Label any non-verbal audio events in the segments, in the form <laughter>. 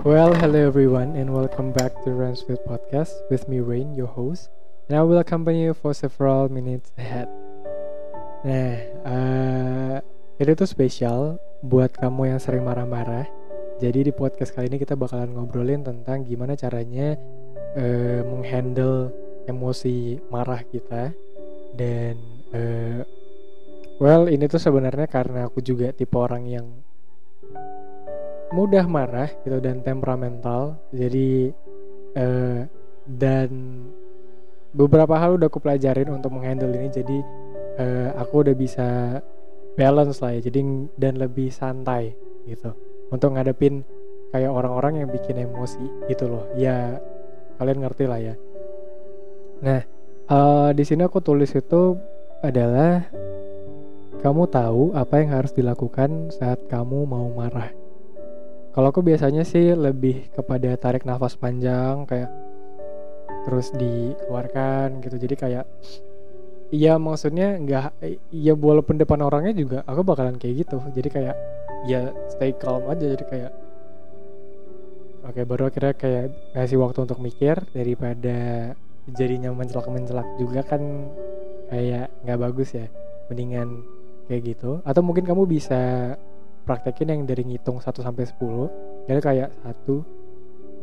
Well, hello everyone, and welcome back to Ransfield Podcast with me, Rain, your host, and I will accompany you for several minutes ahead. Nah, uh, ini tuh spesial buat kamu yang sering marah-marah. Jadi di podcast kali ini kita bakalan ngobrolin tentang gimana caranya uh, menghandle emosi marah kita dan uh, well ini tuh sebenarnya karena aku juga tipe orang yang mudah marah gitu dan temperamental. Jadi uh, dan beberapa hal udah aku pelajarin untuk menghandle ini. Jadi uh, aku udah bisa balance lah ya. Jadi dan lebih santai gitu. Untuk ngadepin kayak orang-orang yang bikin emosi gitu loh. Ya kalian ngerti lah ya. Nah uh, di sini aku tulis itu adalah kamu tahu apa yang harus dilakukan saat kamu mau marah kalau aku biasanya sih lebih kepada tarik nafas panjang kayak terus dikeluarkan gitu. Jadi kayak Iya maksudnya nggak ya walaupun depan orangnya juga aku bakalan kayak gitu. Jadi kayak ya stay calm aja. Jadi kayak oke baru akhirnya kayak ngasih waktu untuk mikir daripada jadinya mencelak mencelak juga kan kayak nggak bagus ya. Mendingan kayak gitu. Atau mungkin kamu bisa praktekin yang dari ngitung 1 sampai 10 jadi kayak 1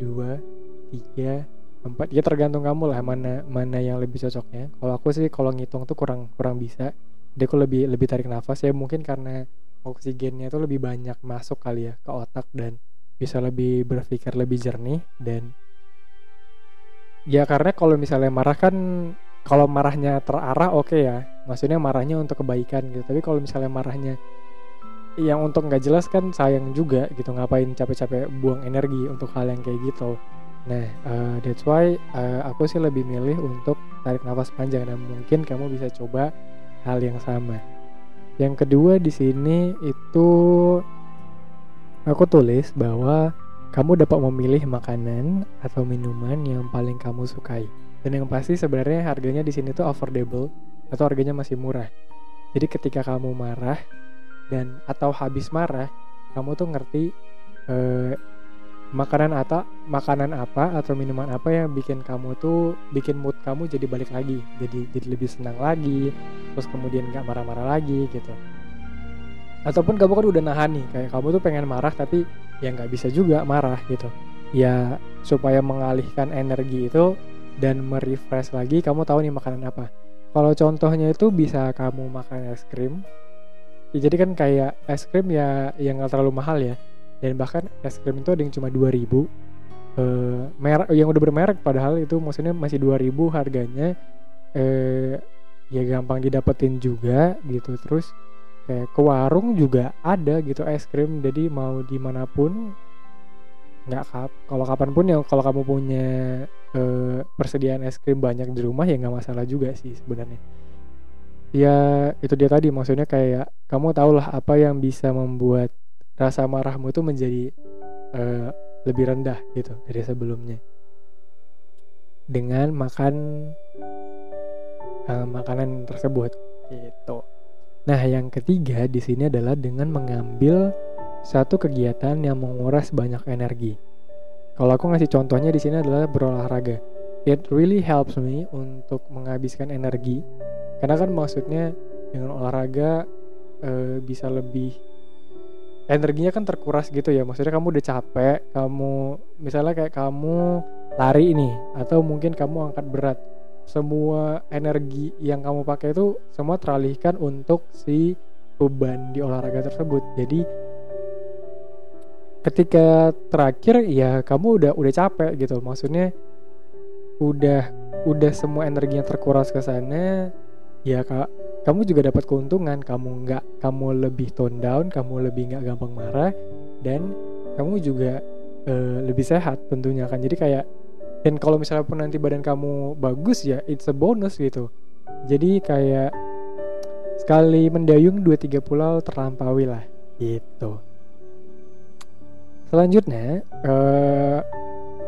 2 3 4 ya tergantung kamu lah mana mana yang lebih cocoknya. Kalau aku sih kalau ngitung tuh kurang kurang bisa. Dia aku lebih lebih tarik nafas. Ya mungkin karena oksigennya tuh lebih banyak masuk kali ya ke otak dan bisa lebih berpikir lebih jernih dan ya karena kalau misalnya marah kan kalau marahnya terarah oke okay ya. Maksudnya marahnya untuk kebaikan gitu. Tapi kalau misalnya marahnya yang untuk nggak jelas kan sayang juga gitu ngapain capek-capek buang energi untuk hal yang kayak gitu. Nah uh, that's why uh, aku sih lebih milih untuk tarik nafas panjang dan mungkin kamu bisa coba hal yang sama. Yang kedua di sini itu aku tulis bahwa kamu dapat memilih makanan atau minuman yang paling kamu sukai. Dan yang pasti sebenarnya harganya di sini tuh affordable atau harganya masih murah. Jadi ketika kamu marah dan atau habis marah kamu tuh ngerti eh, makanan atau makanan apa atau minuman apa yang bikin kamu tuh bikin mood kamu jadi balik lagi jadi jadi lebih senang lagi terus kemudian nggak marah-marah lagi gitu. Ataupun kamu kan udah nahan nih kayak kamu tuh pengen marah tapi ya nggak bisa juga marah gitu. Ya supaya mengalihkan energi itu dan merefresh lagi kamu tahu nih makanan apa. Kalau contohnya itu bisa kamu makan es krim ya, jadi kan kayak es krim ya yang nggak terlalu mahal ya. Dan bahkan es krim itu ada yang cuma 2000 uh, merek yang udah bermerek padahal itu maksudnya masih 2000 harganya. Uh, ya gampang didapetin juga gitu. Terus kayak ke warung juga ada gitu es krim. Jadi mau di mana pun nggak kap kalau kapan pun ya kalau kamu punya uh, persediaan es krim banyak di rumah ya nggak masalah juga sih sebenarnya ya itu dia tadi maksudnya kayak kamu tahulah apa yang bisa membuat rasa marahmu itu menjadi uh, lebih rendah gitu dari sebelumnya dengan makan uh, makanan tersebut gitu. Nah, yang ketiga di sini adalah dengan mengambil satu kegiatan yang menguras banyak energi. Kalau aku ngasih contohnya di sini adalah berolahraga. It really helps me untuk menghabiskan energi karena kan maksudnya dengan olahraga e, bisa lebih energinya kan terkuras gitu ya. Maksudnya kamu udah capek kamu misalnya kayak kamu lari ini atau mungkin kamu angkat berat. Semua energi yang kamu pakai itu semua teralihkan untuk si beban di olahraga tersebut. Jadi ketika terakhir ya kamu udah udah capek gitu. Maksudnya udah udah semua energinya terkuras ke sana ya kak. Kamu juga dapat keuntungan. Kamu nggak kamu lebih tone down kamu lebih nggak gampang marah dan kamu juga uh, lebih sehat tentunya kan. Jadi kayak dan kalau misalnya pun nanti badan kamu bagus ya it's a bonus gitu. Jadi kayak sekali mendayung dua tiga pulau terlampaui lah gitu. Selanjutnya uh,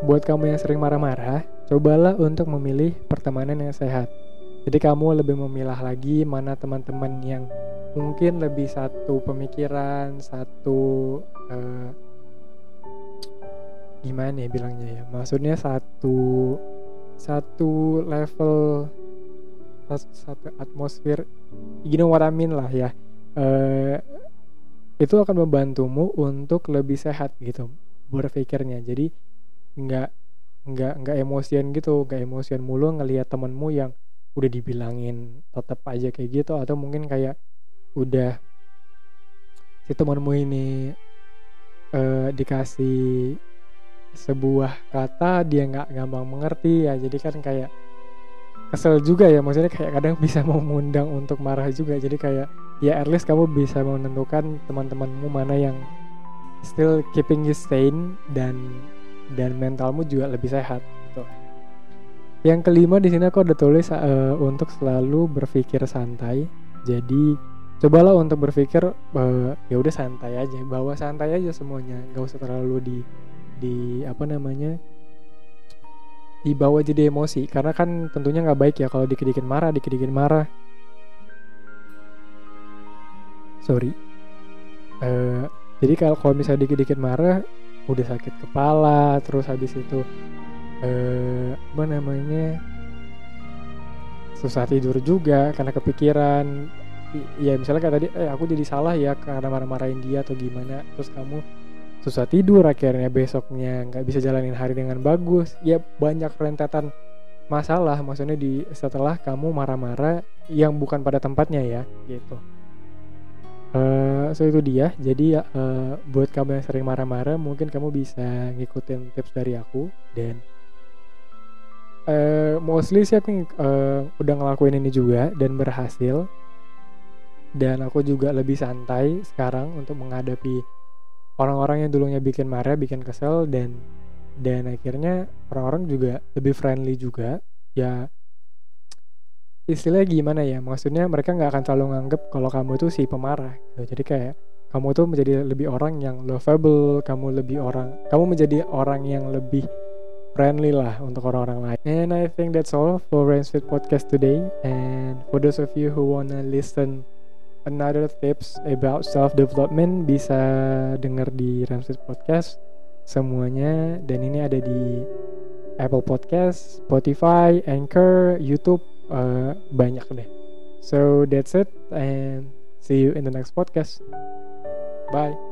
buat kamu yang sering marah-marah cobalah untuk memilih pertemanan yang sehat jadi kamu lebih memilah lagi mana teman-teman yang mungkin lebih satu pemikiran, satu uh, gimana ya bilangnya ya? Maksudnya satu satu level satu, atmosfer. You know what I mean lah ya. Uh, itu akan membantumu untuk lebih sehat gitu berpikirnya. Jadi nggak nggak nggak emosian gitu nggak emosian mulu ngelihat temenmu yang udah dibilangin tetap aja kayak gitu atau mungkin kayak udah si temenmu ini uh, dikasih sebuah kata dia nggak gampang mengerti ya jadi kan kayak kesel juga ya maksudnya kayak kadang bisa mau <laughs> mengundang untuk marah juga jadi kayak ya at least kamu bisa menentukan teman-temanmu mana yang still keeping you sane dan dan mentalmu juga lebih sehat. Yang kelima di sini aku udah tulis uh, untuk selalu berpikir santai. Jadi cobalah untuk berpikir uh, ya udah santai aja, bawa santai aja semuanya, nggak usah terlalu di di apa namanya dibawa jadi emosi. Karena kan tentunya nggak baik ya kalau dikit-dikit marah dikit-dikit marah. Sorry. Uh, jadi kalau kalau misalnya dikit-dikit marah udah sakit kepala terus habis itu uh, apa namanya susah tidur juga karena kepikiran. Ya misalnya kayak tadi eh aku jadi salah ya karena marah-marahin dia atau gimana terus kamu susah tidur akhirnya besoknya nggak bisa jalanin hari dengan bagus. Ya banyak rentetan masalah maksudnya di setelah kamu marah-marah yang bukan pada tempatnya ya gitu. Uh, so itu dia. Jadi uh, buat kamu yang sering marah-marah mungkin kamu bisa ngikutin tips dari aku dan uh, mostly sih aku uh, udah ngelakuin ini juga dan berhasil. Dan aku juga lebih santai sekarang untuk menghadapi orang-orang yang dulunya bikin marah bikin kesel dan dan akhirnya orang-orang juga lebih friendly juga. Ya istilahnya gimana ya? Maksudnya mereka nggak akan selalu nganggep kalau kamu itu si pemarah gitu. jadi kayak kamu tuh menjadi lebih orang yang lovable kamu lebih orang kamu menjadi orang yang lebih friendly lah untuk orang-orang lain and I think that's all for Rainfit Podcast today and for those of you who wanna listen another tips about self development bisa denger di Ramses Podcast semuanya dan ini ada di Apple Podcast, Spotify, Anchor, YouTube uh, banyak deh. So that's it and see you in the next podcast. Bye.